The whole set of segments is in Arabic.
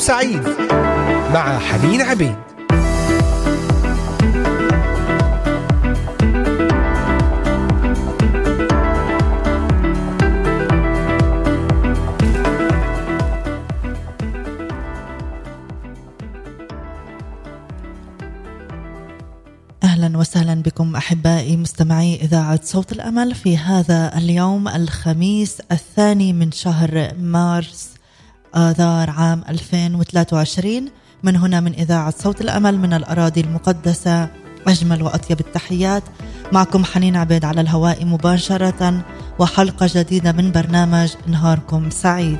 سعيد مع حنين عبيد. أهلا وسهلا بكم أحبائي مستمعي إذاعة صوت الأمل في هذا اليوم الخميس الثاني من شهر مارس آذار عام 2023 من هنا من إذاعة صوت الأمل من الأراضي المقدسة أجمل وأطيب التحيات معكم حنين عبيد على الهواء مباشرة وحلقة جديدة من برنامج نهاركم سعيد.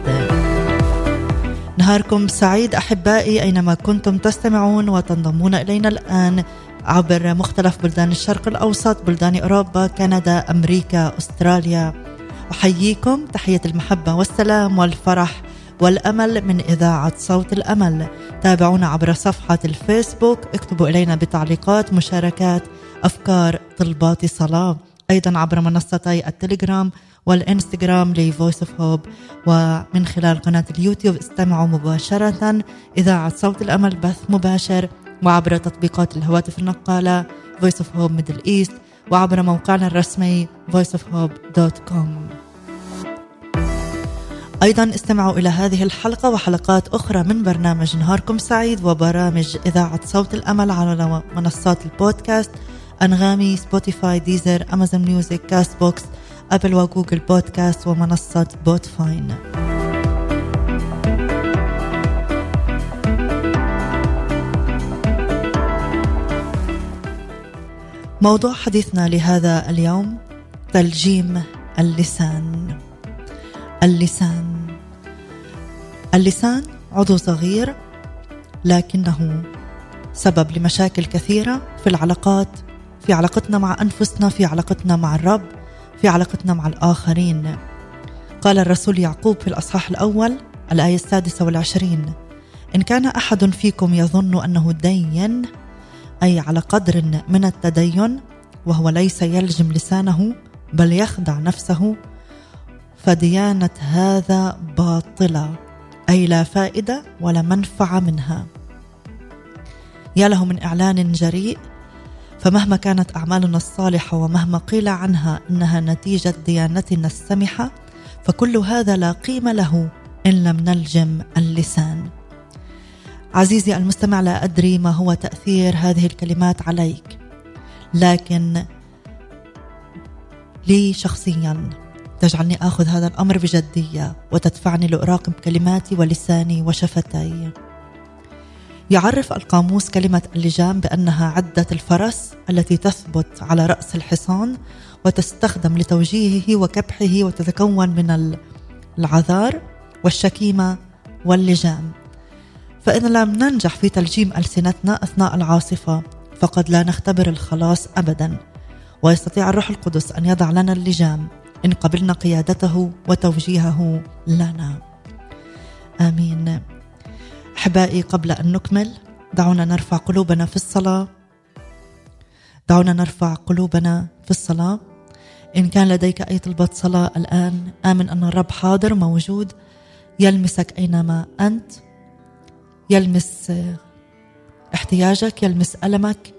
نهاركم سعيد أحبائي أينما كنتم تستمعون وتنضمون إلينا الآن عبر مختلف بلدان الشرق الأوسط، بلدان أوروبا، كندا، أمريكا، أستراليا. أحييكم تحية المحبة والسلام والفرح والأمل من إذاعة صوت الأمل. تابعونا عبر صفحة الفيسبوك، اكتبوا إلينا بتعليقات، مشاركات، أفكار، طلبات صلاة. أيضا عبر منصتي التليجرام والإنستغرام ل Voice of Hope ومن خلال قناة اليوتيوب استمعوا مباشرة. إذاعة صوت الأمل بث مباشر. وعبر تطبيقات الهواتف النقالة Voice of Hope Middle East. وعبر موقعنا الرسمي voiceofhope.com أيضا استمعوا إلى هذه الحلقة وحلقات أخرى من برنامج نهاركم سعيد وبرامج إذاعة صوت الأمل على منصات البودكاست أنغامي Spotify Deezer Amazon Music Castbox Apple و Google Podcast ومنصة Podvine. موضوع حديثنا لهذا اليوم تلجيم اللسان. اللسان. اللسان عضو صغير لكنه سبب لمشاكل كثيرة في العلاقات في علاقتنا مع أنفسنا في علاقتنا مع الرب في علاقتنا مع الآخرين. قال الرسول يعقوب في الأصحاح الأول الآية السادسة والعشرين إن كان أحد فيكم يظن أنه دين أي على قدر من التدين وهو ليس يلجم لسانه بل يخدع نفسه فديانة هذا باطلة أي لا فائدة ولا منفعة منها. يا له من إعلان جريء فمهما كانت أعمالنا الصالحة ومهما قيل عنها إنها نتيجة ديانتنا السمحة فكل هذا لا قيمة له إن لم نلجم اللسان. عزيزي المستمع لا أدري ما هو تأثير هذه الكلمات عليك لكن لي شخصيا. تجعلني آخذ هذا الأمر بجدية وتدفعني لأراقب كلماتي ولساني وشفتي. يعرف القاموس كلمة اللجام بأنها عدة الفرس التي تثبت على رأس الحصان وتستخدم لتوجيهه وكبحه وتتكون من العذار والشكيمة واللجام. فإن لم ننجح في تلجيم ألسنتنا أثناء العاصفة فقد لا نختبر الخلاص أبدا. ويستطيع الروح القدس أن يضع لنا اللجام. إن قبلنا قيادته وتوجيهه لنا. آمين. أحبائي قبل أن نكمل دعونا نرفع قلوبنا في الصلاة. دعونا نرفع قلوبنا في الصلاة. إن كان لديك أي طلبة صلاة الآن آمن أن الرب حاضر موجود يلمسك أينما أنت. يلمس احتياجك يلمس ألمك.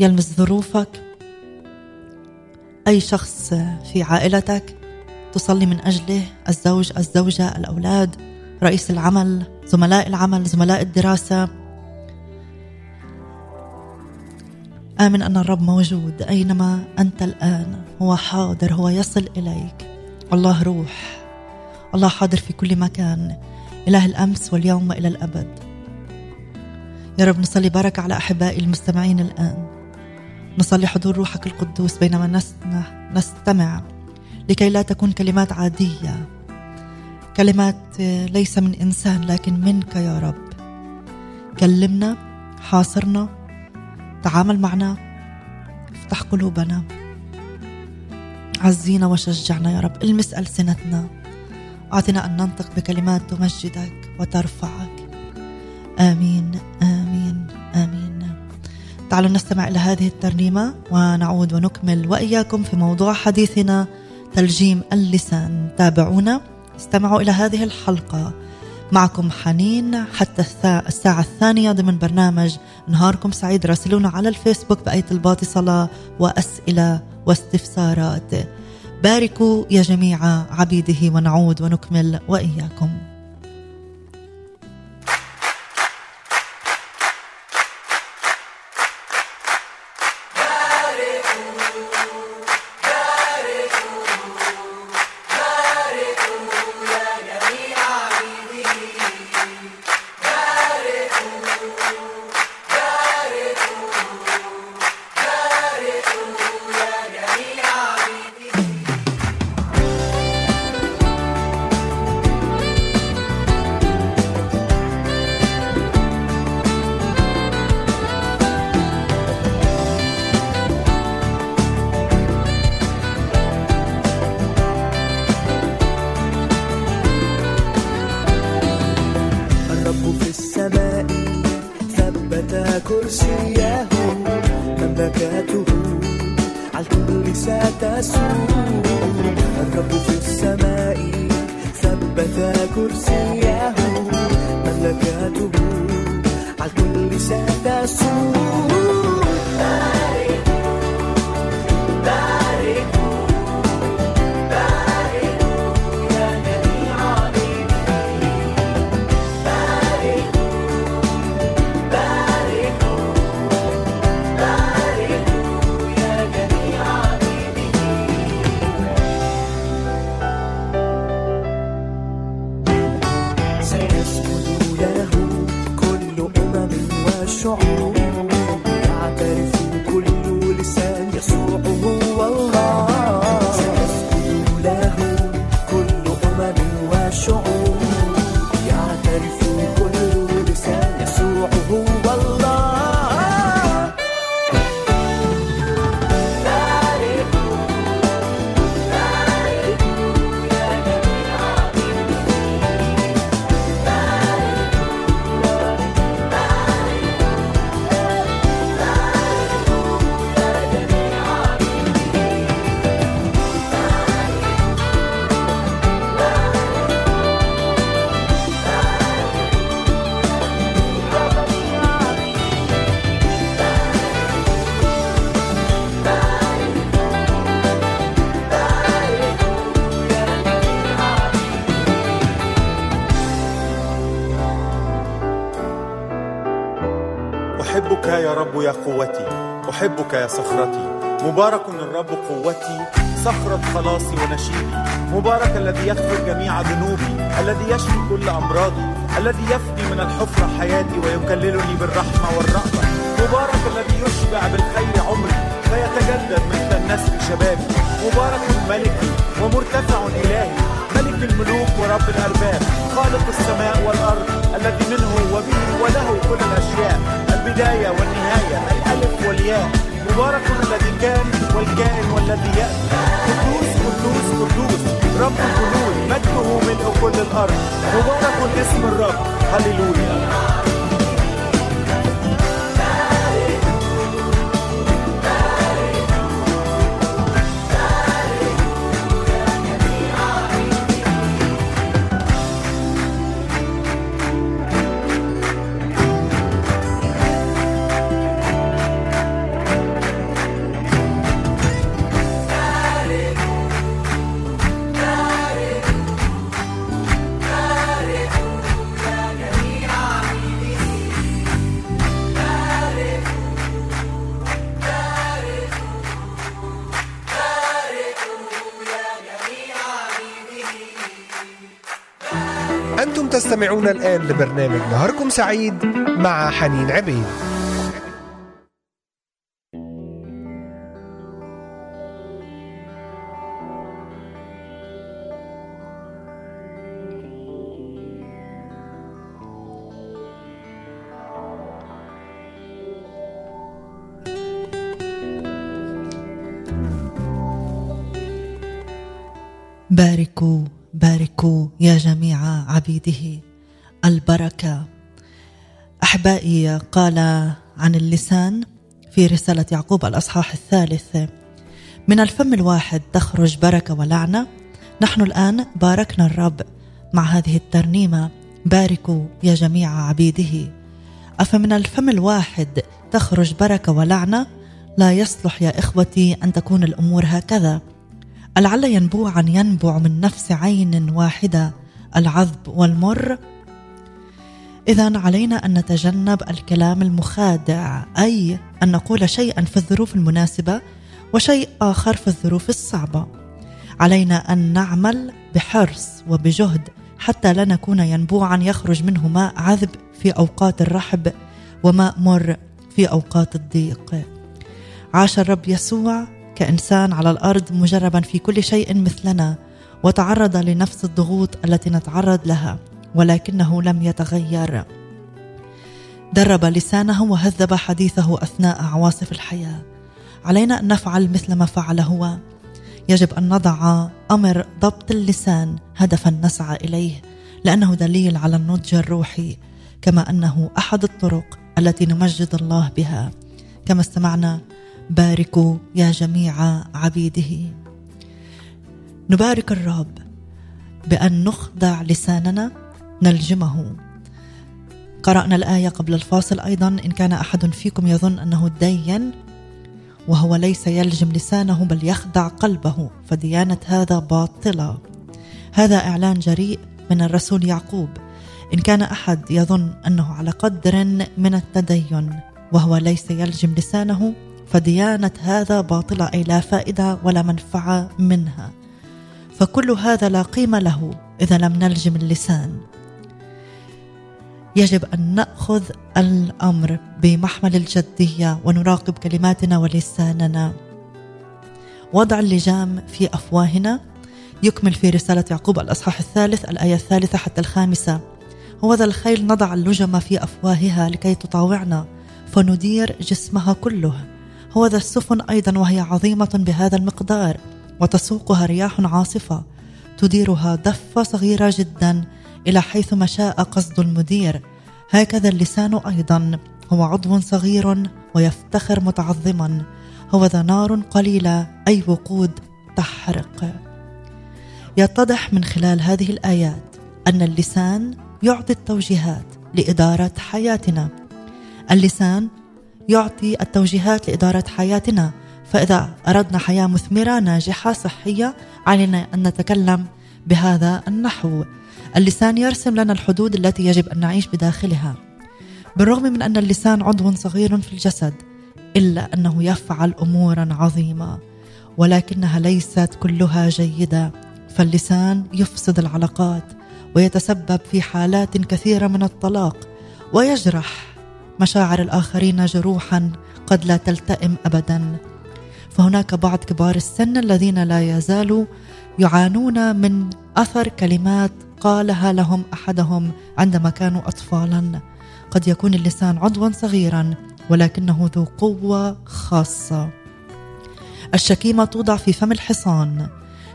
يلمس ظروفك. أي شخص في عائلتك تصلي من أجله الزوج الزوجة الأولاد رئيس العمل زملاء العمل زملاء الدراسة. آمن أن الرب موجود أينما أنت الآن. هو حاضر هو يصل إليك. الله روح. الله حاضر في كل مكان. إله الأمس واليوم وإلى الأبد. يا رب نصلي بركة على أحبائي المستمعين الآن. نصلي حضور روحك القدوس بينما نستمع لكي لا تكون كلمات عادية. كلمات ليس من إنسان لكن منك يا رب. كلمنا حاصرنا تعامل معنا افتح قلوبنا. عزينا وشجعنا يا رب. المس ألسنتنا. أعطنا أن ننطق بكلمات تمجدك وترفعك. آمين. تعالوا نستمع إلى هذه الترنيمة ونعود ونكمل وإياكم في موضوع حديثنا تلجيم اللسان. تابعونا استمعوا إلى هذه الحلقة. معكم حنين حتى الساعة الثانية ضمن برنامج نهاركم سعيد. راسلونا على الفيسبوك بآية الباطي صلاة وأسئلة واستفسارات. باركوا يا جميع عبيده ونعود ونكمل وإياكم. لا الرب في السماء ثبت كرسيه. مملكته على الكل ستسوء. أحبك يا صخرتي. مبارك الرب قوتي صخرة خلاصي ونشيدي مبارك الذي يغفر جميع ذنوبي الذي يشفي كل أمراضي الذي يفدي من الحفرة حياتي ويكللني بالرحمة والرأفة. مبارك الذي يشبع بالخير عمري فيتجدد مثل النسل شبابي. مبارك ملكي ومرتفع إلهي ملك الملوك ورب الأرباب. خالق السماء والأرض الذي منه وبه وله كل الأشياء. البداية والنهاية الألف والياء. مبارك الذي كان والكائن والذي يأتي. قدوس قدوس قدوس. رب الجنود مجده ملء كل الأرض. مبارك اسم الرب. هللويا. تستمعون الآن لبرنامج نهاركم سعيد مع حنين عبيد. باركوا باركوا يا جميع عبيده. البركة. أحبائي قال عن اللسان في رسالة يعقوب الأصحاح الثالث. من الفم الواحد تخرج بركة ولعنة. نحن الآن باركنا الرب مع هذه الترنيمة. باركوا يا جميع عبيده. أفمن الفم الواحد تخرج بركة ولعنة؟ لا يصلح يا إخوتي أن تكون الأمور هكذا. العل ينبوعا ينبع من نفس عين واحدة. العذب والمر اذا علينا أن نتجنب الكلام المخادع أي أن نقول شيئا في الظروف المناسبة وشيء آخر في الظروف الصعبة. علينا أن نعمل بحرص وبجهد حتى لا نكون ينبوعا يخرج منه ماء عذب في أوقات الرحب وماء مر في أوقات الضيق. عاش الرب يسوع كإنسان على الأرض مجربا في كل شيء مثلنا وتعرض لنفس الضغوط التي نتعرض لها. ولكنه لم يتغير. درب لسانه وهذب حديثه أثناء عواصف الحياة. علينا أن نفعل مثل ما فعل هو. يجب أن نضع أمر ضبط اللسان هدفا نسعى إليه لأنه دليل على النضج الروحي كما أنه أحد الطرق التي نمجد الله بها. كما استمعنا باركوا يا جميع عبيده. نبارك الرب بأن نخضع لساننا نلجمه. قرأنا الآية قبل الفاصل أيضا. إن كان أحد فيكم يظن أنه دين وهو ليس يلجم لسانه بل يخدع قلبه فديانة هذا باطلة. هذا إعلان جريء من الرسول يعقوب. إن كان أحد يظن أنه على قدر من التدين وهو ليس يلجم لسانه فديانة هذا باطلة أي لا فائدة ولا منفعة منها. فكل هذا لا قيمة له إذا لم نلجم اللسان. يجب أن نأخذ الأمر بمحمل الجدية ونراقب كلماتنا ولساننا. وضع اللجام في أفواهنا. يكمل في رسالة يعقوب الأصحاح الثالث الآية الثالثة حتى الخامسة. هو ذا الخيل نضع اللجم في أفواهها لكي تطاوعنا فندير جسمها كله. هو ذا السفن أيضا وهي عظيمة بهذا المقدار وتسوقها رياح عاصفة تديرها دفة صغيرة جدا إلى حيث ما شاء قصد المدير. هكذا اللسان أيضا. هو عضو صغير ويفتخر متعظما. هو ذا نار قليلة أي وقود تحرق. يتضح من خلال هذه الآيات أن اللسان يعطي التوجيهات لإدارة حياتنا. اللسان يعطي التوجيهات لإدارة حياتنا. فإذا أردنا حياة مثمرة ناجحة صحية علينا أن نتكلم بهذا النحو. اللسان يرسم لنا الحدود التي يجب أن نعيش بداخلها. بالرغم من أن اللسان عضو صغير في الجسد إلا أنه يفعل امورا عظيمة ولكنها ليست كلها جيدة. فاللسان يفسد العلاقات ويتسبب في حالات كثيرة من الطلاق ويجرح مشاعر الآخرين جروحا قد لا تلتئم ابدا. فهناك بعض كبار السن الذين لا يزالوا يعانون من أثر كلمات قالها لهم أحدهم عندما كانوا اطفالا. قد يكون اللسان عضوا صغيرا ولكنه ذو قوة خاصة. الشكيمة توضع في فم الحصان.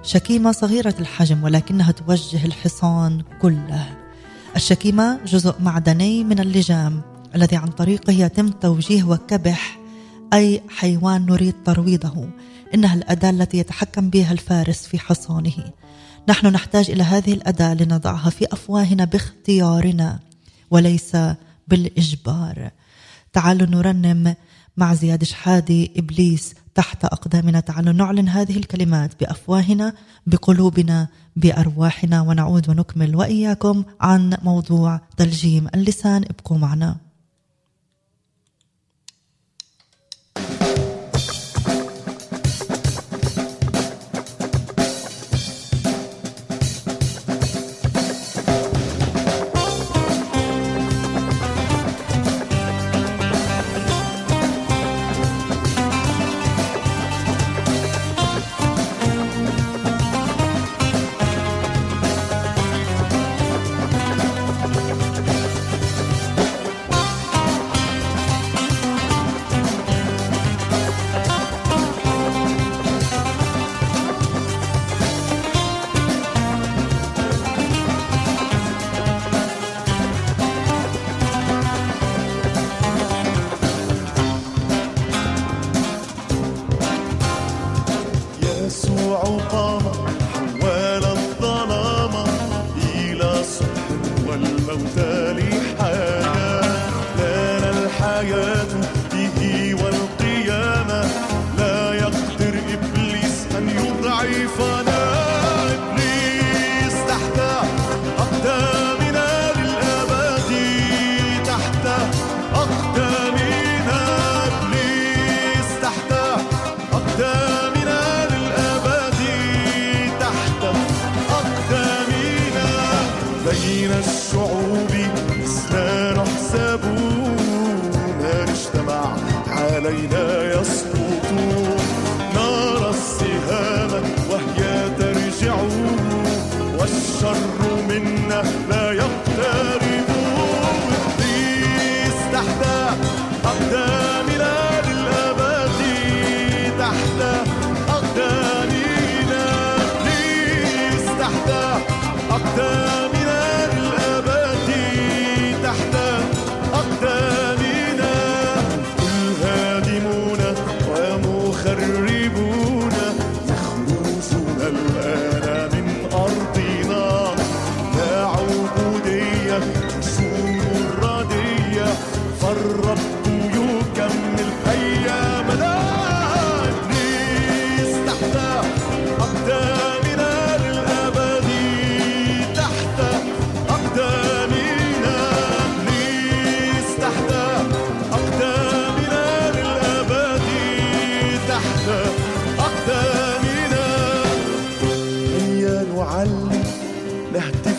شكيمة صغيرة الحجم ولكنها توجه الحصان كله. الشكيمة جزء معدني من اللجام الذي عن طريقه يتم توجيه وكبح أي حيوان نريد ترويضه. إنها الأداة التي يتحكم بها الفارس في حصانه. نحن نحتاج إلى هذه الأداة لنضعها في أفواهنا باختيارنا وليس بالإجبار. تعالوا نرنم مع زياد شحادي إبليس تحت أقدامنا. تعالوا نعلن هذه الكلمات بأفواهنا بقلوبنا بأرواحنا ونعود ونكمل وإياكم عن موضوع تلجيم اللسان. ابقوا معنا. بين الشعوب لا نحسبون اجتمع علينا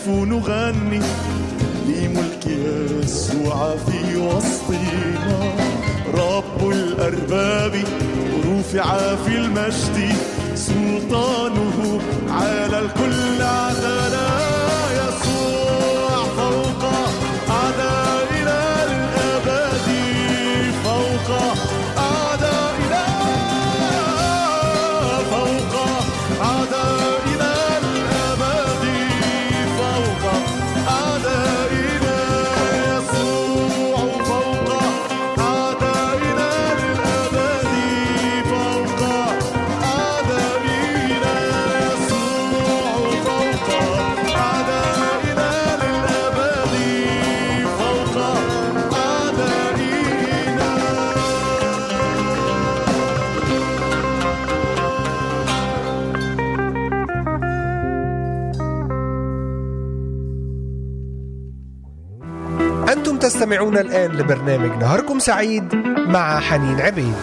نهتف نغني لملك يسوع في وسطنا. رب الأرباب رفع في المجد سلطانه على الكل. عدنا تستمعون الآن لبرنامج نهاركم سعيد مع حنين عبيد.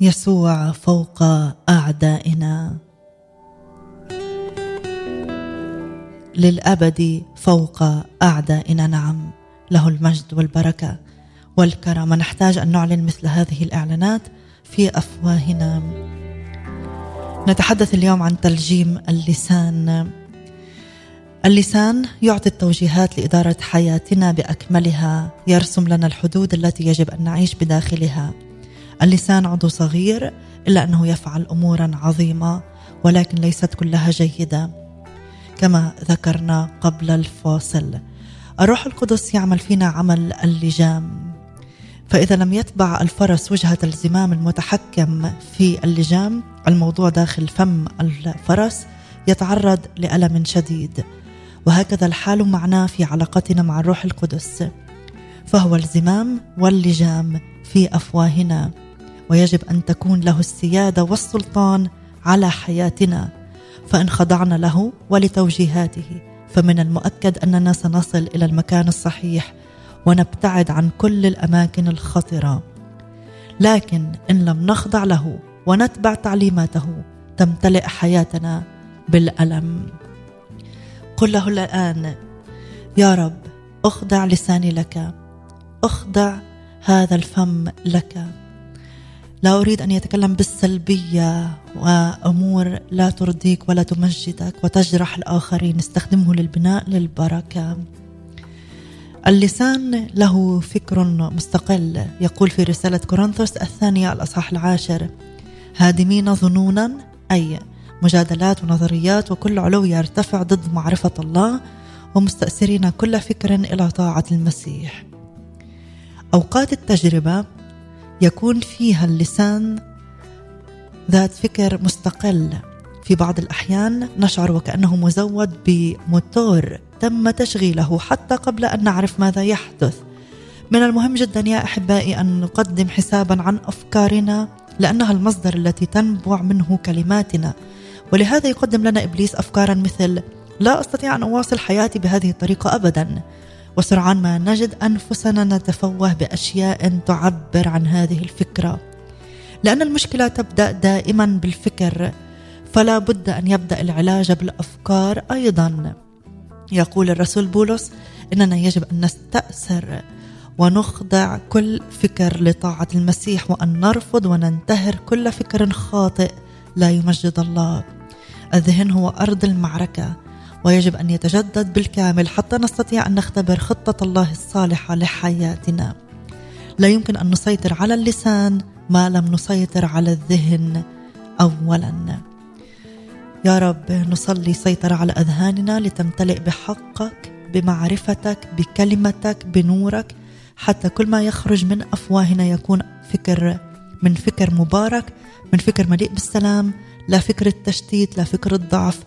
يسوع فوق أعدائنا. للأبد فوق أعدائنا. نعم له المجد والبركة. والكرم نحتاج أن نعلن مثل هذه الإعلانات في أفواهنا. نتحدث اليوم عن تلجيم اللسان. اللسان يعطي التوجيهات لإدارة حياتنا بأكملها. يرسم لنا الحدود التي يجب أن نعيش بداخلها. اللسان عضو صغير إلا أنه يفعل امورا عظيمة ولكن ليست كلها جيدة كما ذكرنا قبل الفاصل. الروح القدس يعمل فينا عمل اللجام. فإذا لم يتبع الفرس وجهه الزمام المتحكم في اللجام الموضوع داخل فم الفرس يتعرض لألم شديد. وهكذا الحال معنا في علاقتنا مع الروح القدس. فهو الزمام واللجام في أفواهنا. ويجب أن تكون له السيادة والسلطان على حياتنا. فإن خضعنا له ولتوجيهاته. فمن المؤكد أننا سنصل إلى المكان الصحيح ونبتعد عن كل الأماكن الخطرة. لكن إن لم نخضع له ونتبع تعليماته تمتلئ حياتنا بالألم. قل له الآن يا رب أخضع لساني لك أخضع هذا الفم لك. لا أريد أن يتكلم بالسلبية وأمور لا ترضيك ولا تمجدك وتجرح الآخرين استخدمه للبناء للبركة. اللسان له فكر مستقل يقول في رسالة كورنثوس الثانية الأصحاح العاشر هادمين ظنونا أي مجادلات ونظريات وكل علو يرتفع ضد معرفة الله ومستأثرين كل فكر إلى طاعة المسيح. أوقات التجربة يكون فيها اللسان ذات فكر مستقل. في بعض الأحيان نشعر وكأنه مزود بموتور. تم تشغيله حتى قبل أن نعرف ماذا يحدث. من المهم جدا يا أحبائي أن نقدم حسابا عن أفكارنا لأنها المصدر التي تنبع منه كلماتنا. ولهذا يقدم لنا إبليس أفكارا مثل لا أستطيع أن أواصل حياتي بهذه الطريقة أبدا. وسرعان ما نجد أنفسنا نتفوه بأشياء تعبر عن هذه الفكرة. لأن المشكلة تبدأ دائما بالفكر فلا بد أن يبدأ العلاج بالأفكار أيضا. يقول الرسول بولس إننا يجب أن نستأثر ونخضع كل فكر لطاعة المسيح وأن نرفض وننتهر كل فكر خاطئ لا يمجد الله. الذهن هو أرض المعركة ويجب أن يتجدد بالكامل حتى نستطيع أن نختبر خطة الله الصالحة لحياتنا. لا يمكن أن نسيطر على اللسان ما لم نسيطر على الذهن اولا. يا رب نصلي سيطرة على أذهاننا لتمتلئ بحقك بمعرفتك بكلمتك بنورك حتى كل ما يخرج من أفواهنا يكون فكر من فكر مبارك من فكر مليء بالسلام لا فكر التشتيت لا فكر الضعف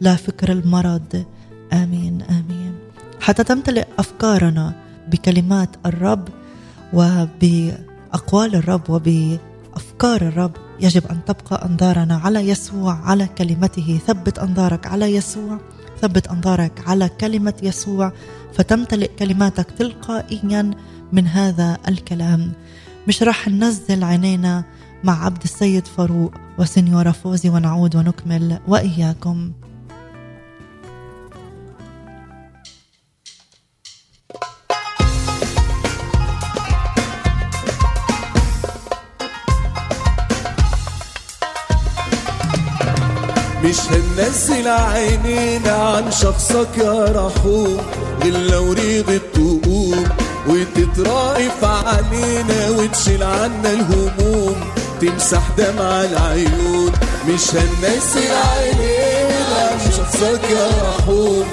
لا فكر المرض. آمين آمين. حتى تمتلئ أفكارنا بكلمات الرب وبأقوال الرب وبأفكار الرب. يجب أن تبقى أنظارنا على يسوع على كلمته. ثبت أنظارك على يسوع. ثبت أنظارك على كلمة يسوع. فتمتلئ كلماتك تلقائيا من هذا الكلام. مش راح ننزل عينينا مع عبد السيد فاروق وسنيورا فوزي ونعود ونكمل وإياكم. مش هننزل عينينا عن شخصك يا رحوم لو ريغت تقوم وتترائف علينا وتشيل عنا الهموم تمسح دمع العيون. مش هننزل عينينا عن شخصك يا رحوم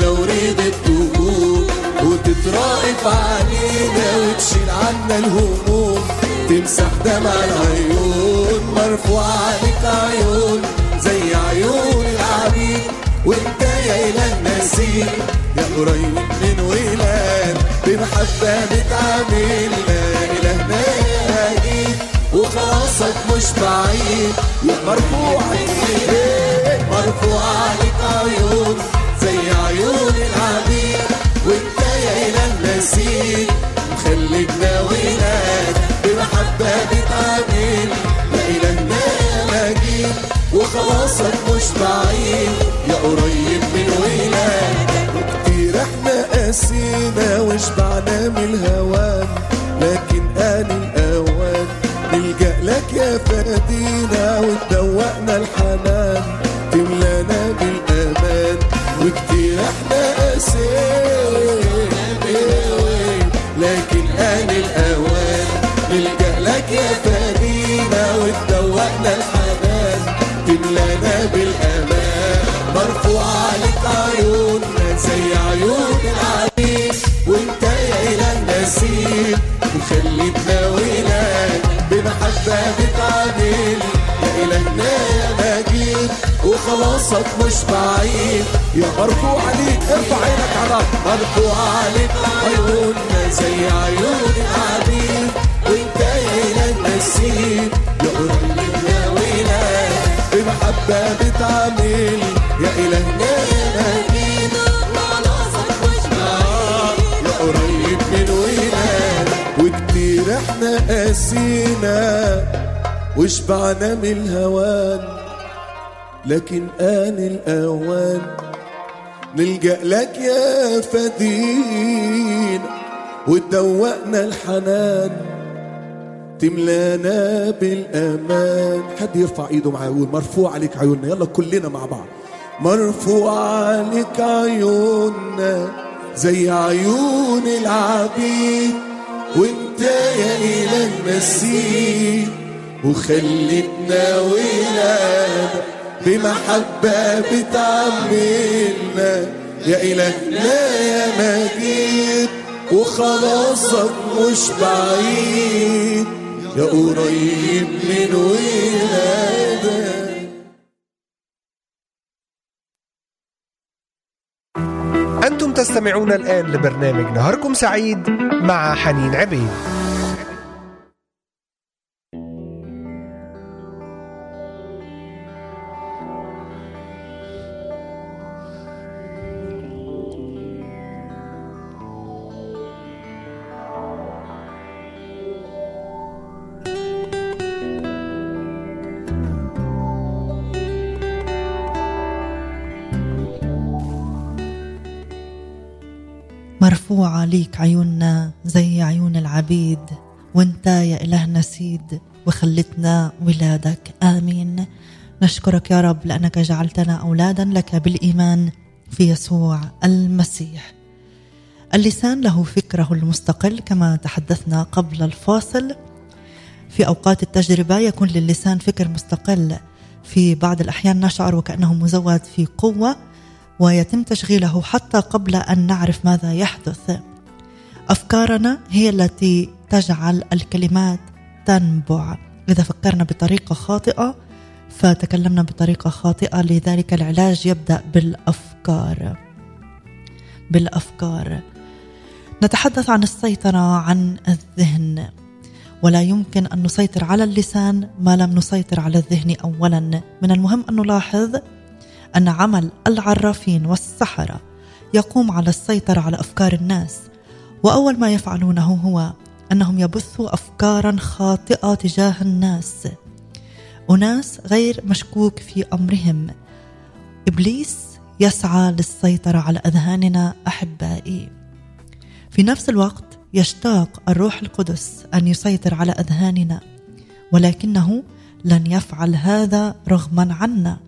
لو ريغت تقوم وتترائف علينا وتشيل عنا الهموم تمسح دمع العيون. مرفوع عليك عيون. زي عيون العبيد وانت يا النسيم. يا قريب من ولاد بمحبة بتعاملنا الهنا يا هجيب وخلاصك مش بعيد. يا مرفوع عليك مرفوع عليك عيون زي عيون العبيد وانت يا النسيم. مخلينا وخلاصك مش بعيد. يا قريب من ولاد وكتير إحنا قاسينا وشبعنا من الهوان. وخلاصك مش بعيد. يا مرفوع عليك ارفع عينك على. مرفوع عليك عيوننا زي عيون العبيد. وانت يا إله النسيم يا قريب منا ولاد بمحبة بتعامل يا إلهنا يا يا قريب من وكتير إحنا قاسينا. وشبعنا من الهوان. لكن آن الأوان نلجأ لك يا فدين وتدوقنا الحنان تملانا بالأمان. حد يرفع إيده معايا ويقول مرفوع عليك عيوننا. يلا كلنا مع بعض. مرفوع عليك عيوننا زي عيون العبيد. وانت يا إله المسيح. وخلتنا ولاد بمحبة بتعملنا يا إلهنا يا مجيد وخلاصك مش بعيد. يا قريب من ولادك أنتم تستمعون الآن لبرنامج نهاركم سعيد مع حنين عبيد. مرفوعة ليك عيوننا زي عيون العبيد وانت يا إلهنا سيد وخلتنا ولادك آمين. نشكرك يا رب لأنك جعلتنا أولادا لك بالإيمان في يسوع المسيح. اللسان له فكره المستقل كما تحدثنا قبل الفاصل. في أوقات التجربة يكون للسان فكر مستقل. في بعض الأحيان نشعر وكأنه مزود في قوة ويتم تشغيله حتى قبل أن نعرف ماذا يحدث. أفكارنا هي التي تجعل الكلمات تنبع. إذا فكرنا بطريقة خاطئة فتكلمنا بطريقة خاطئة لذلك العلاج يبدأ بالأفكار. بالأفكار. نتحدث عن السيطرة عن الذهن. ولا يمكن أن نسيطر على اللسان ما لم نسيطر على الذهن اولا. من المهم أن نلاحظ أن عمل العرافين والسحرة يقوم على السيطرة على أفكار الناس وأول ما يفعلونه هو أنهم يبثوا افكارا خاطئة تجاه الناس. أناس غير مشكوك في أمرهم. إبليس يسعى للسيطرة على أذهاننا أحبائي. في نفس الوقت يشتاق الروح القدس أن يسيطر على أذهاننا ولكنه لن يفعل هذا رغما عنا.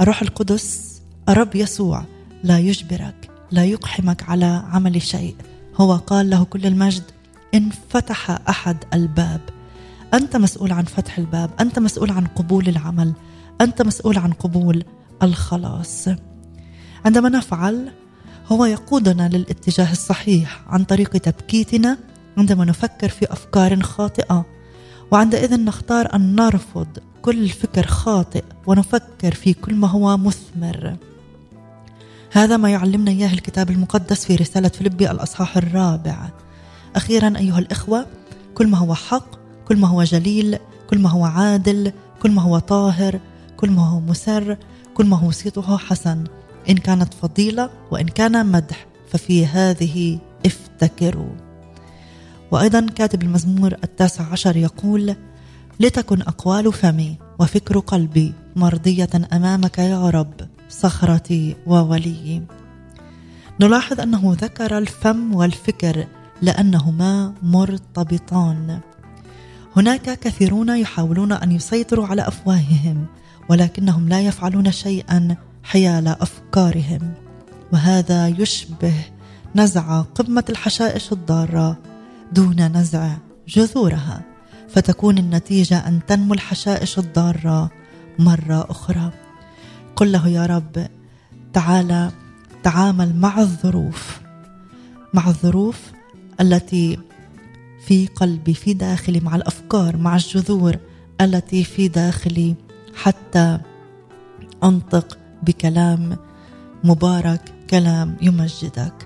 الروح القدس الرب يسوع لا يجبرك لا يقحمك على عمل شيء. هو قال له كل المجد إن فتح أحد الباب. أنت مسؤول عن فتح الباب أنت مسؤول عن قبول العمل أنت مسؤول عن قبول الخلاص. عندما نفعل هو يقودنا للاتجاه الصحيح عن طريق تبكيتنا عندما نفكر في أفكار خاطئة. وعندئذ نختار أن نرفض كل فكر خاطئ ونفكر في كل ما هو مثمر. هذا ما يعلمنا إياه الكتاب المقدس في رسالة فيلبي الأصحاح الرابع. أخيرا أيها الإخوة كل ما هو حق كل ما هو جليل كل ما هو عادل كل ما هو طاهر كل ما هو مسر كل ما هو صيته حسن. إن كانت فضيلة وإن كان مدح ففي هذه افتكروا. وأيضا كاتب المزمور التاسع عشر يقول لتكن أقوال فمي وفكر قلبي مرضية أمامك يا رب صخرتي وولي نلاحظ أنه ذكر الفم والفكر لأنهما مرتبطان. هناك كثيرون يحاولون أن يسيطروا على أفواههم ولكنهم لا يفعلون شيئا حيال أفكارهم. وهذا يشبه نزع قمة الحشائش الضارة دون نزع جذورها. فتكون النتيجة أن تنمو الحشائش الضارة مرة أخرى. قل له يا رب تعالى تعامل مع الظروف مع الظروف التي في قلبي في داخلي مع الأفكار مع الجذور التي في داخلي حتى أنطق بكلام مبارك كلام يمجدك.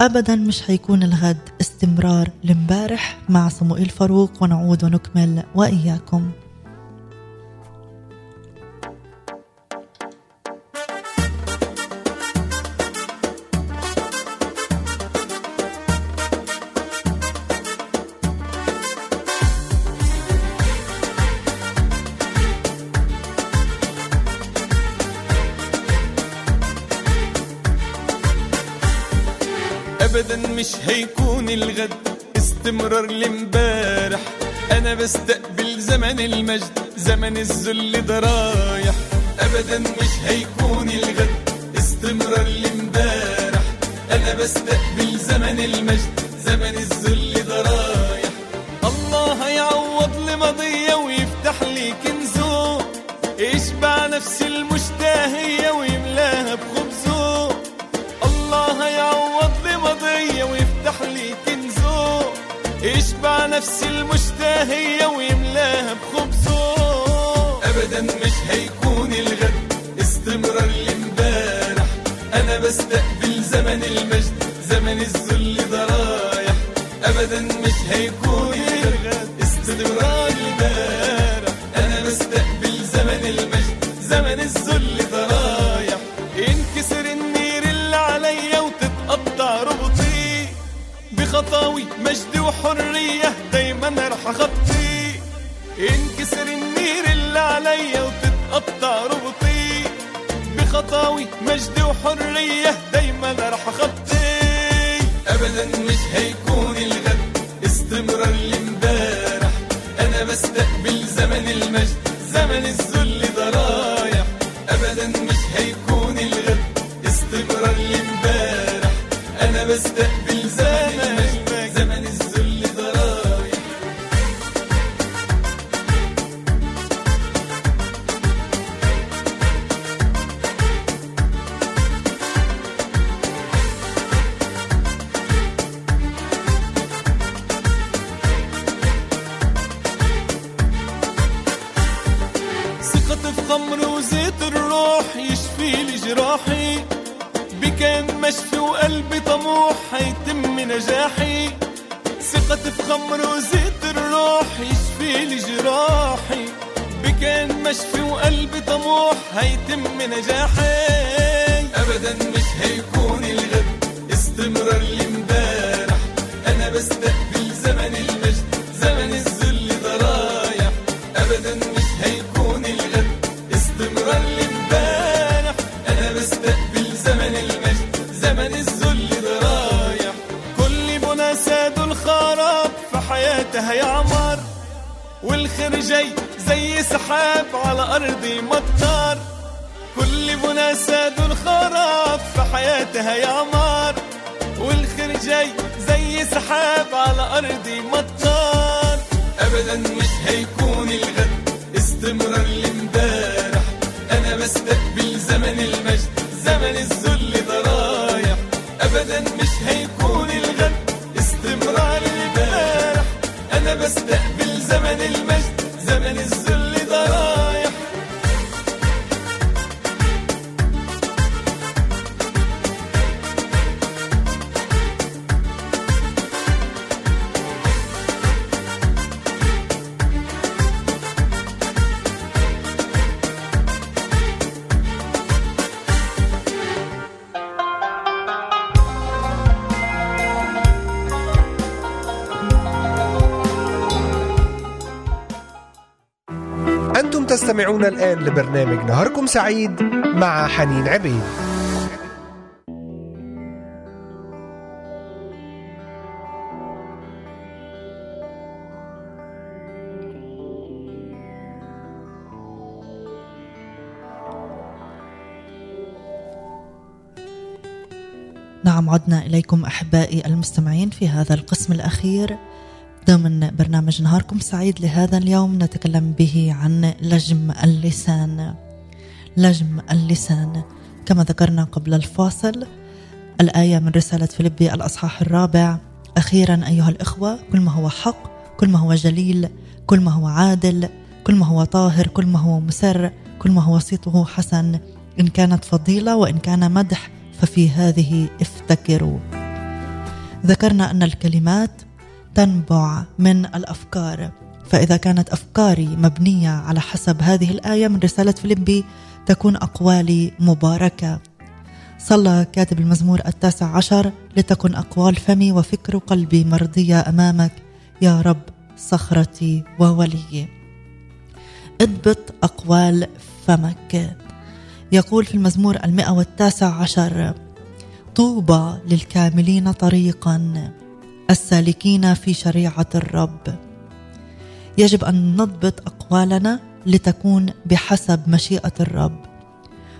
ابدا مش حيكون الغد استمرار لمبارح مع صموئيل فاروق ونعود ونكمل وإياكم. هيكون الغد استمرار لامبارح. أنا بستقبل زمن المجد زمن الذل ده رايح ابدا مش هيكون الغد استمرار لامبارح. أنا بستقبل زمن المجد زمن نفسي المشتهية ويملاها بخبزه. أبدا مش هيكون الغد استمرار لامبارح. أنا بستقبل زمن المجد. مجد وحرية. تستمعون الآن لبرنامج نهاركم سعيد مع حنين عبيد. نعم عدنا إليكم أحبائي المستمعين في هذا القسم الأخير. ضمن برنامج نهاركم سعيد لهذا اليوم. نتكلم به عن لجم اللسان. لجم اللسان. كما ذكرنا قبل الفاصل الآية من رسالة فيلبي الأصحاح الرابع. أخيرا أيها الإخوة كل ما هو حق كل ما هو جليل كل ما هو عادل كل ما هو طاهر كل ما هو مسر كل ما هو صيته حسن. إن كانت فضيلة وإن كان مدح ففي هذه افتكروا. ذكرنا أن الكلمات تنبع من الأفكار. فإذا كانت أفكاري مبنية على حسب هذه الآية من رسالة فيليبي تكون أقوالي مباركة. صلى كاتب المزمور التاسع عشر لتكن أقوال فمي وفكر قلبي مرضية أمامك. يا رب صخرتي ووليي اضبط أقوال فمك. يقول في المزمور المئة والتاسع عشر طوبى للكاملين طريقا. السالكين في شريعة الرب. يجب أن نضبط أقوالنا لتكون بحسب مشيئة الرب.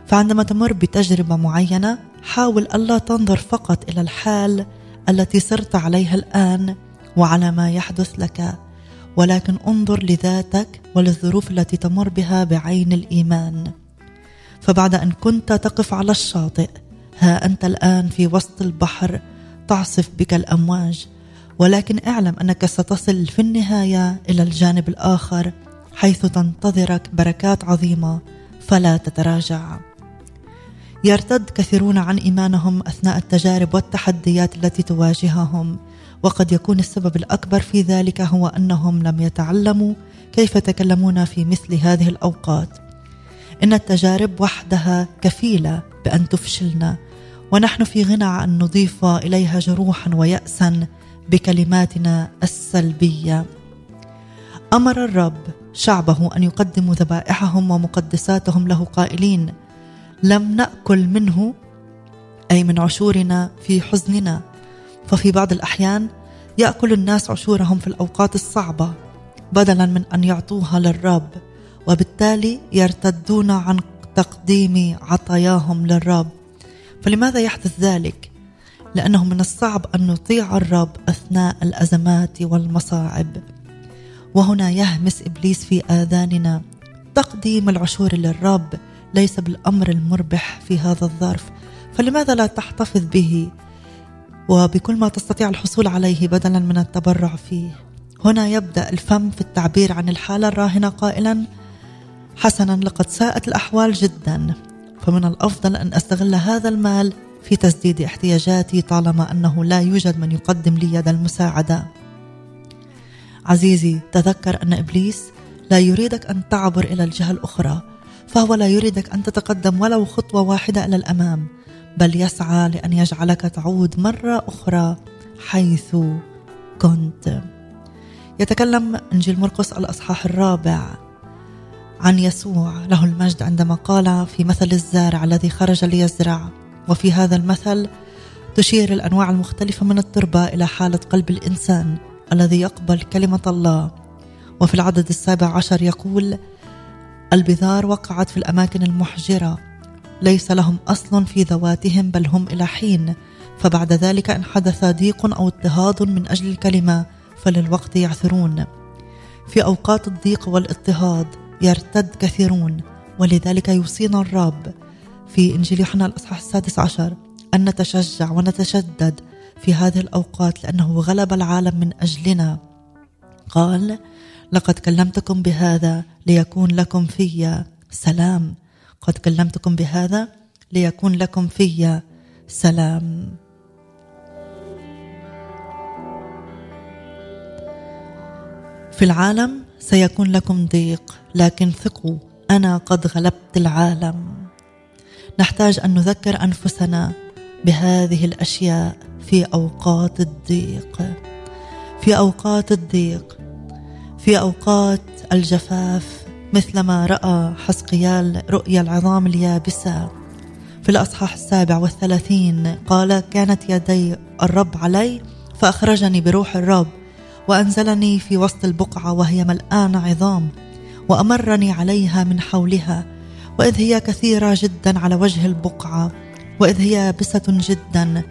فعندما تمر بتجربة معينة حاول ألا تنظر فقط إلى الحال التي صرت عليها الآن وعلى ما يحدث لك ولكن انظر لذاتك وللظروف التي تمر بها بعين الإيمان. فبعد أن كنت تقف على الشاطئ ها أنت الآن في وسط البحر تعصف بك الأمواج ولكن اعلم انك ستصل في النهاية إلى الجانب الآخر حيث تنتظرك بركات عظيمة فلا تتراجع. يرتد كثيرون عن إيمانهم أثناء التجارب والتحديات التي تواجههم وقد يكون السبب الأكبر في ذلك هو أنهم لم يتعلموا كيف يتكلمون في مثل هذه الأوقات. إن التجارب وحدها كفيلة بأن تفشلنا ونحن في غنى عن نضيف إليها جروحا وياسا بكلماتنا السلبية. أمر الرب شعبه أن يقدموا ذبائحهم ومقدساتهم له قائلين لم نأكل منه أي من عشورنا في حزننا. ففي بعض الأحيان يأكل الناس عشورهم في الأوقات الصعبة بدلا من أن يعطوها للرب وبالتالي يرتدون عن تقديم عطاياهم للرب. فلماذا يحدث ذلك؟ لأنه من الصعب أن نطيع الرب أثناء الأزمات والمصاعب. وهنا يهمس إبليس في آذاننا. تقديم العشور للرب ليس بالأمر المربح في هذا الظرف. فلماذا لا تحتفظ به؟ وبكل ما تستطيع الحصول عليه بدلا من التبرع فيه. هنا يبدأ الفم في التعبير عن الحالة الراهنة قائلا حسنا لقد ساءت الأحوال جدا. فمن الأفضل أن أستغل هذا المال في تسديد احتياجاتي طالما أنه لا يوجد من يقدم لي يد المساعدة. عزيزي تذكر أن إبليس لا يريدك أن تعبر إلى الجهة الأخرى فهو لا يريدك أن تتقدم ولو خطوة واحدة إلى الأمام بل يسعى لأن يجعلك تعود مرة أخرى حيث كنت. يتكلم إنجيل مرقس الأصحاح الرابع عن يسوع له المجد عندما قال في مثل الزارع الذي خرج ليزرع وفي هذا المثل تشير الأنواع المختلفة من التربة إلى حالة قلب الإنسان الذي يقبل كلمة الله. وفي العدد السابع عشر يقول البذار وقعت في الأماكن المحجرة. ليس لهم أصل في ذواتهم بل هم إلى حين. فبعد ذلك إن حدث ضيق أو اضطهاد من أجل الكلمة فللوقت يعثرون. في أوقات الضيق والاضطهاد يرتد كثيرون ولذلك يوصينا الرب في انجيل يوحنا الأصحاح السادس عشر أن نتشجع ونتشدد في هذه الأوقات لأنه غلب العالم من أجلنا. قال لقد كلمتكم بهذا ليكون لكم في سلام. قد كلمتكم بهذا ليكون لكم في سلام. في العالم سيكون لكم ضيق لكن ثقوا أنا قد غلبت العالم. نحتاج أن نذكر أنفسنا بهذه الأشياء في أوقات الضيق. في أوقات الضيق. في أوقات الجفاف مثلما رأى حسقيال رؤيا العظام اليابسة. في الأصحاح السابع والثلاثين قال كانت يدي الرب علي فأخرجني بروح الرب وأنزلني في وسط البقعة وهي ملآن عظام وأمرني عليها من حولها وإذ هي كثيرة جدا على وجه البقعة وإذ هي يابسه جدا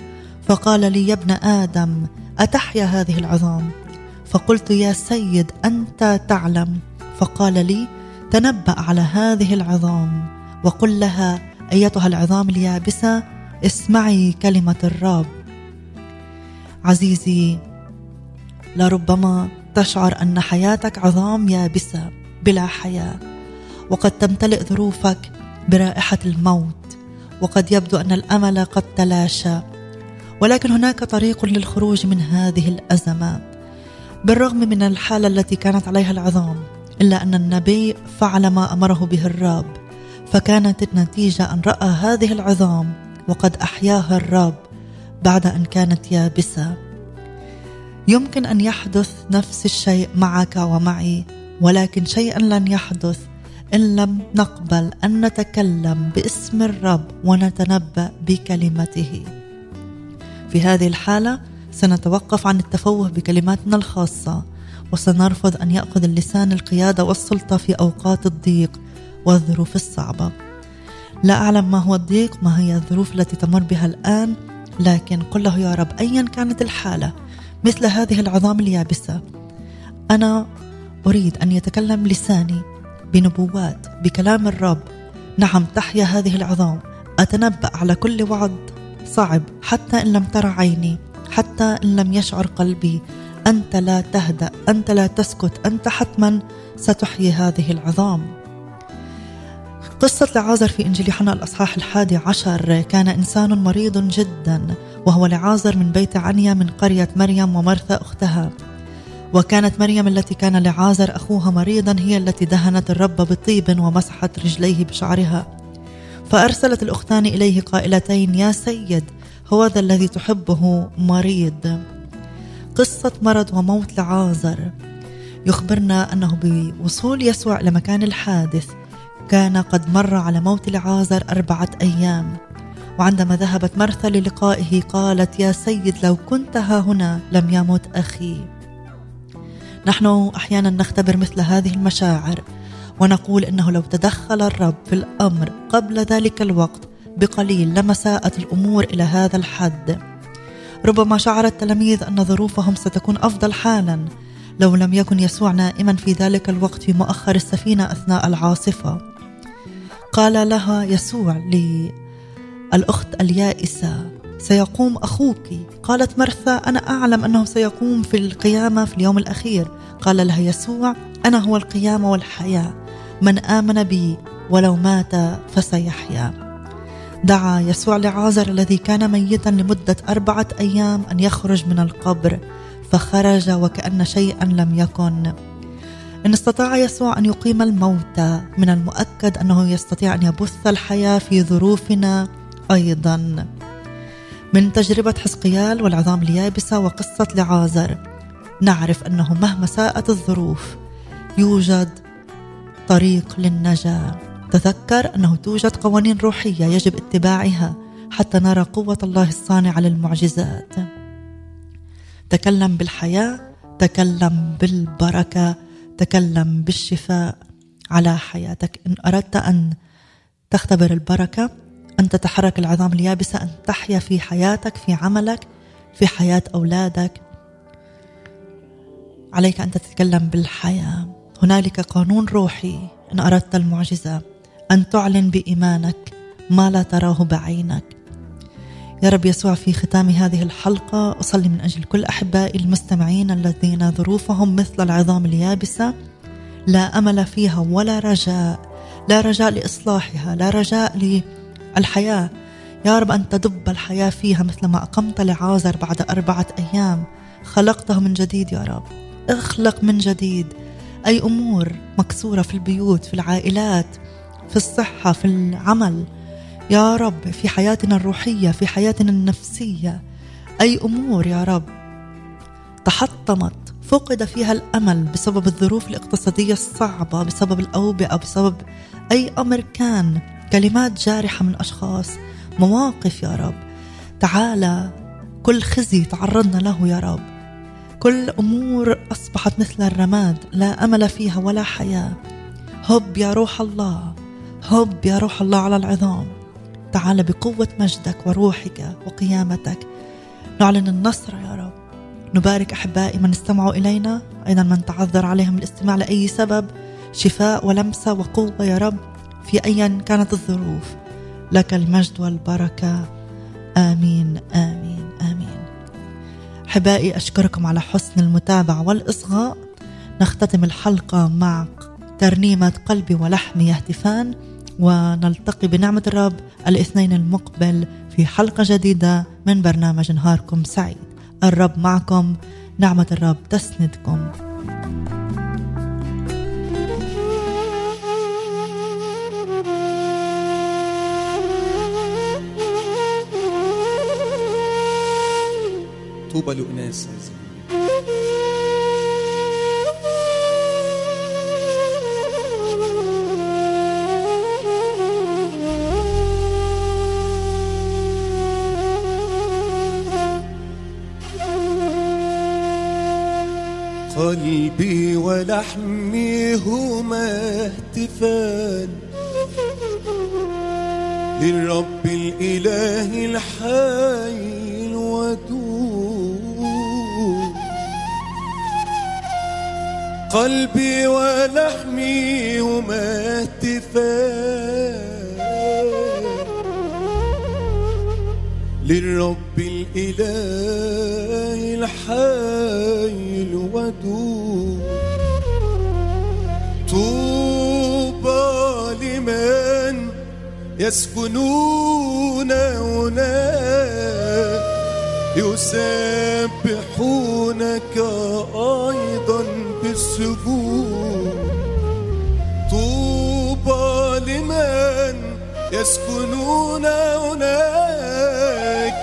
فقال لي يا ابن آدم أتحيا هذه العظام؟ فقلت يا سيد أنت تعلم. فقال لي تنبأ على هذه العظام. وقل لها أيتها العظام اليابسة اسمعي كلمة الرب. عزيزي لربما تشعر أن حياتك عظام يابسة بلا حياة. وقد تمتلئ ظروفك برائحة الموت وقد يبدو أن الأمل قد تلاشى. ولكن هناك طريق للخروج من هذه الأزمة. بالرغم من الحالة التي كانت عليها العظام إلا أن النبي فعل ما أمره به الرب فكانت النتيجة أن رأى هذه العظام وقد أحياها الرب بعد أن كانت يابسة. يمكن أن يحدث نفس الشيء معك ومعي ولكن شيئا لن يحدث إن لم نقبل أن نتكلم باسم الرب ونتنبأ بكلمته. في هذه الحالة سنتوقف عن التفوه بكلماتنا الخاصة وسنرفض أن يأخذ اللسان القيادة والسلطة في أوقات الضيق والظروف الصعبة. لا أعلم ما هو الضيق ما هي الظروف التي تمر بها الآن لكن قل له يا رب ايا كانت الحالة؟ مثل هذه العظام اليابسة. أنا أريد أن يتكلم لساني. بنبوات بكلام الرب. نعم تحيا هذه العظام. أتنبأ على كل وعد صعب حتى إن لم ترى عيني حتى إن لم يشعر قلبي. أنت لا تهدأ أنت لا تسكت أنت حتما ستحيي هذه العظام. قصة لعازر في إنجيل يوحنا الأصحاح الحادي عشر. كان إنسان مريض جدا وهو لعازر من بيت عنيا من قرية مريم ومرثى أختها. وكانت مريم التي كان لعازر أخوها مريضا هي التي دهنت الرب بطيب ومسحت رجليه بشعرها. فأرسلت الأختان إليه قائلتين يا سيد هو ذا الذي تحبه مريض. قصة مرض وموت لعازر. يخبرنا أنه بوصول يسوع لمكان الحادث كان قد مر على موت لعازر أربعة أيام. وعندما ذهبت مرثا للقائه قالت يا سيد لو كنت ها هنا لم يمت أخي. نحن أحيانا نختبر مثل هذه المشاعر ونقول إنه لو تدخل الرب في الأمر قبل ذلك الوقت بقليل لما ساءت الأمور إلى هذا الحد. ربما شعر التلاميذ أن ظروفهم ستكون أفضل حالا لو لم يكن يسوع نائما في ذلك الوقت في مؤخر السفينة أثناء العاصفة. قال لها يسوع للاخت اليائسة سيقوم أخوك. قالت مرثا أنا أعلم أنه سيقوم في القيامة في اليوم الأخير. قال لها يسوع أنا هو القيامة والحياة. من آمن بي ولو مات فسيحيا. دعا يسوع لعازر الذي كان ميتا لمدة أربعة أيام أن يخرج من القبر فخرج وكأن شيئا لم يكن. إن استطاع يسوع أن يقيم الموتى من المؤكد أنه يستطيع أن يبث الحياة في ظروفنا أيضا. من تجربة حزقيال والعظام اليابسة وقصة لعازر. نعرف أنه مهما ساءت الظروف يوجد طريق للنجاة. تذكر أنه توجد قوانين روحية يجب اتباعها حتى نرى قوة الله الصانعة للمعجزات. تكلم بالحياة تكلم بالبركة تكلم بالشفاء على حياتك. إن أردت أن تختبر البركة أن تتحرك العظام اليابسة أن تحيا في حياتك في عملك في حياة أولادك. عليك أن تتكلم بالحياة. هنالك قانون روحي. إن أردت المعجزة أن تعلن بإيمانك ما لا تراه بعينك. يا رب يسوع في ختام هذه الحلقة أصلي من أجل كل أحبائي المستمعين الذين ظروفهم مثل العظام اليابسة. لا أمل فيها ولا رجاء. لا رجاء لإصلاحها لا رجاء للحياه يا رب أن تدب الحياة فيها مثل ما أقمت لعازر بعد أربعة أيام. خلقته من جديد يا رب. اخلق من جديد. أي أمور مكسورة في البيوت في العائلات في الصحة في العمل. يا رب في حياتنا الروحية في حياتنا النفسية. أي أمور يا رب تحطمت فقد فيها الأمل بسبب الظروف الاقتصادية الصعبة بسبب الأوبئة بسبب أي أمر كان كلمات جارحة من أشخاص. مواقف يا رب. تعالى كل خزي تعرضنا له يا رب. كل أمور أصبحت مثل الرماد لا أمل فيها ولا حياة. هب يا روح الله هب يا روح الله على العظام. تعال بقوة مجدك وروحك وقيامتك. نعلن النصر يا رب. نبارك أحبائي من استمعوا إلينا أيضا من تعذر عليهم الاستماع لأي سبب. شفاء ولمسة وقوة يا رب. في ايا كانت الظروف. لك المجد والبركة. آمين آمين آمين. أحبائي أشكركم على حسن المتابعة والإصغاء. نختتم الحلقة مع ترنيمة قلبي ولحمي يهتفان ونلتقي بنعمة الرب الاثنين المقبل في حلقة جديدة من برنامج نهاركم سعيد. الرب معكم نعمة الرب تسندكم. طوبى لأناس. قلبي ولحمي هما اهتفان للرب الإله الحي. قلبي ولحمي هما للرب الإله الحي الودود طوبى لمن يسكنون هناك يسبحونك أيضا. بالسجود طوبى لمن يسكنون هناك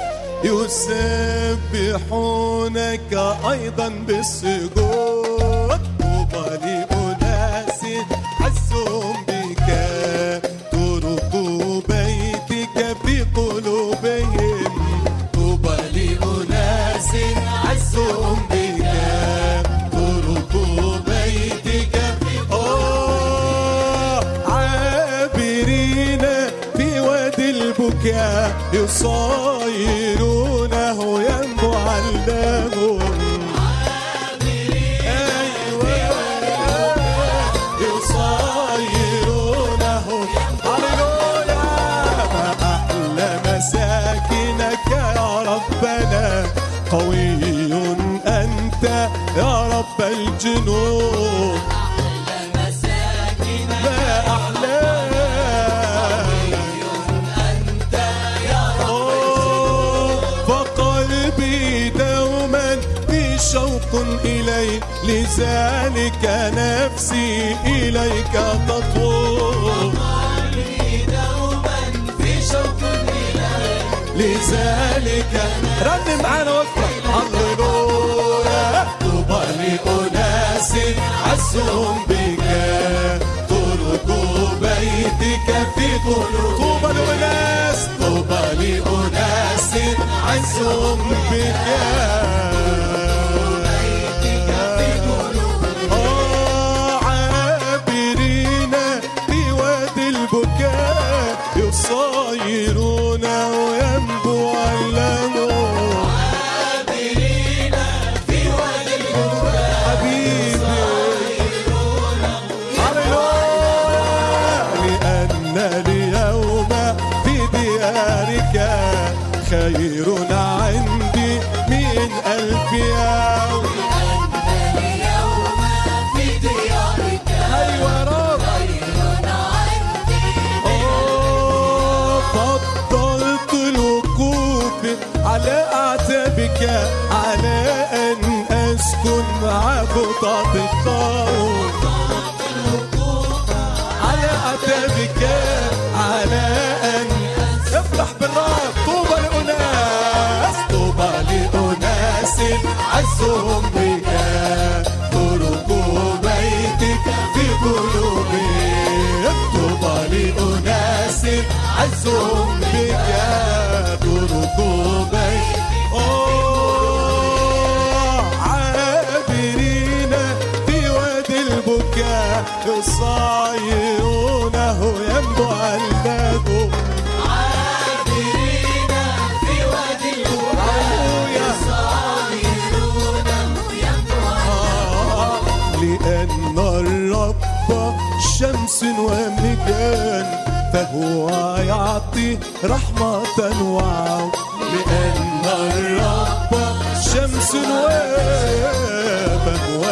يسبحونك أيضا بالسجود. يصايرونه هللويا ما أحلى مساكنك يا ربنا قوي أنت يا رب الجنود. إليك لذلك نفسي إليك تطول لذلك رن معانا وافرح هللويا طوبى لأناس عزهم بك. طرق بيتك في قلوب. طوبى لأناس طوبى لأناس عزهم بك. عزهم بك. طرق بيتك في قلوبهم. طوبى لأناس عزهم بك. طرق بيتك. عابرين في وادي البكاء يصايرونه فهو يعطي رحمة وعون لأن الرب شمس فهو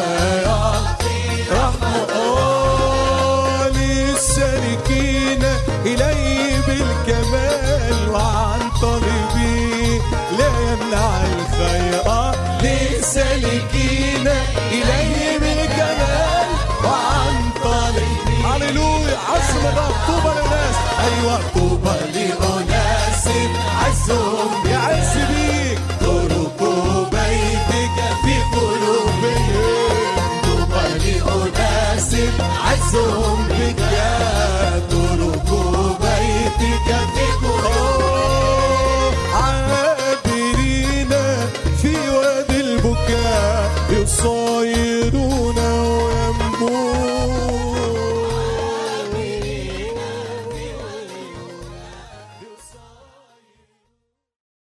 يعطي رحمة للسالكين إليه بالكمال وعن طلبي لا يمنع الخيرات للسالكين إليه بالكمال هللويا عزم الرب طوبى للناس أيوة طوبى لأناس عزهم يعز بيك طرق بيتك في قلوبهم طوبى لأناس عزهم بك يا طرق بيتك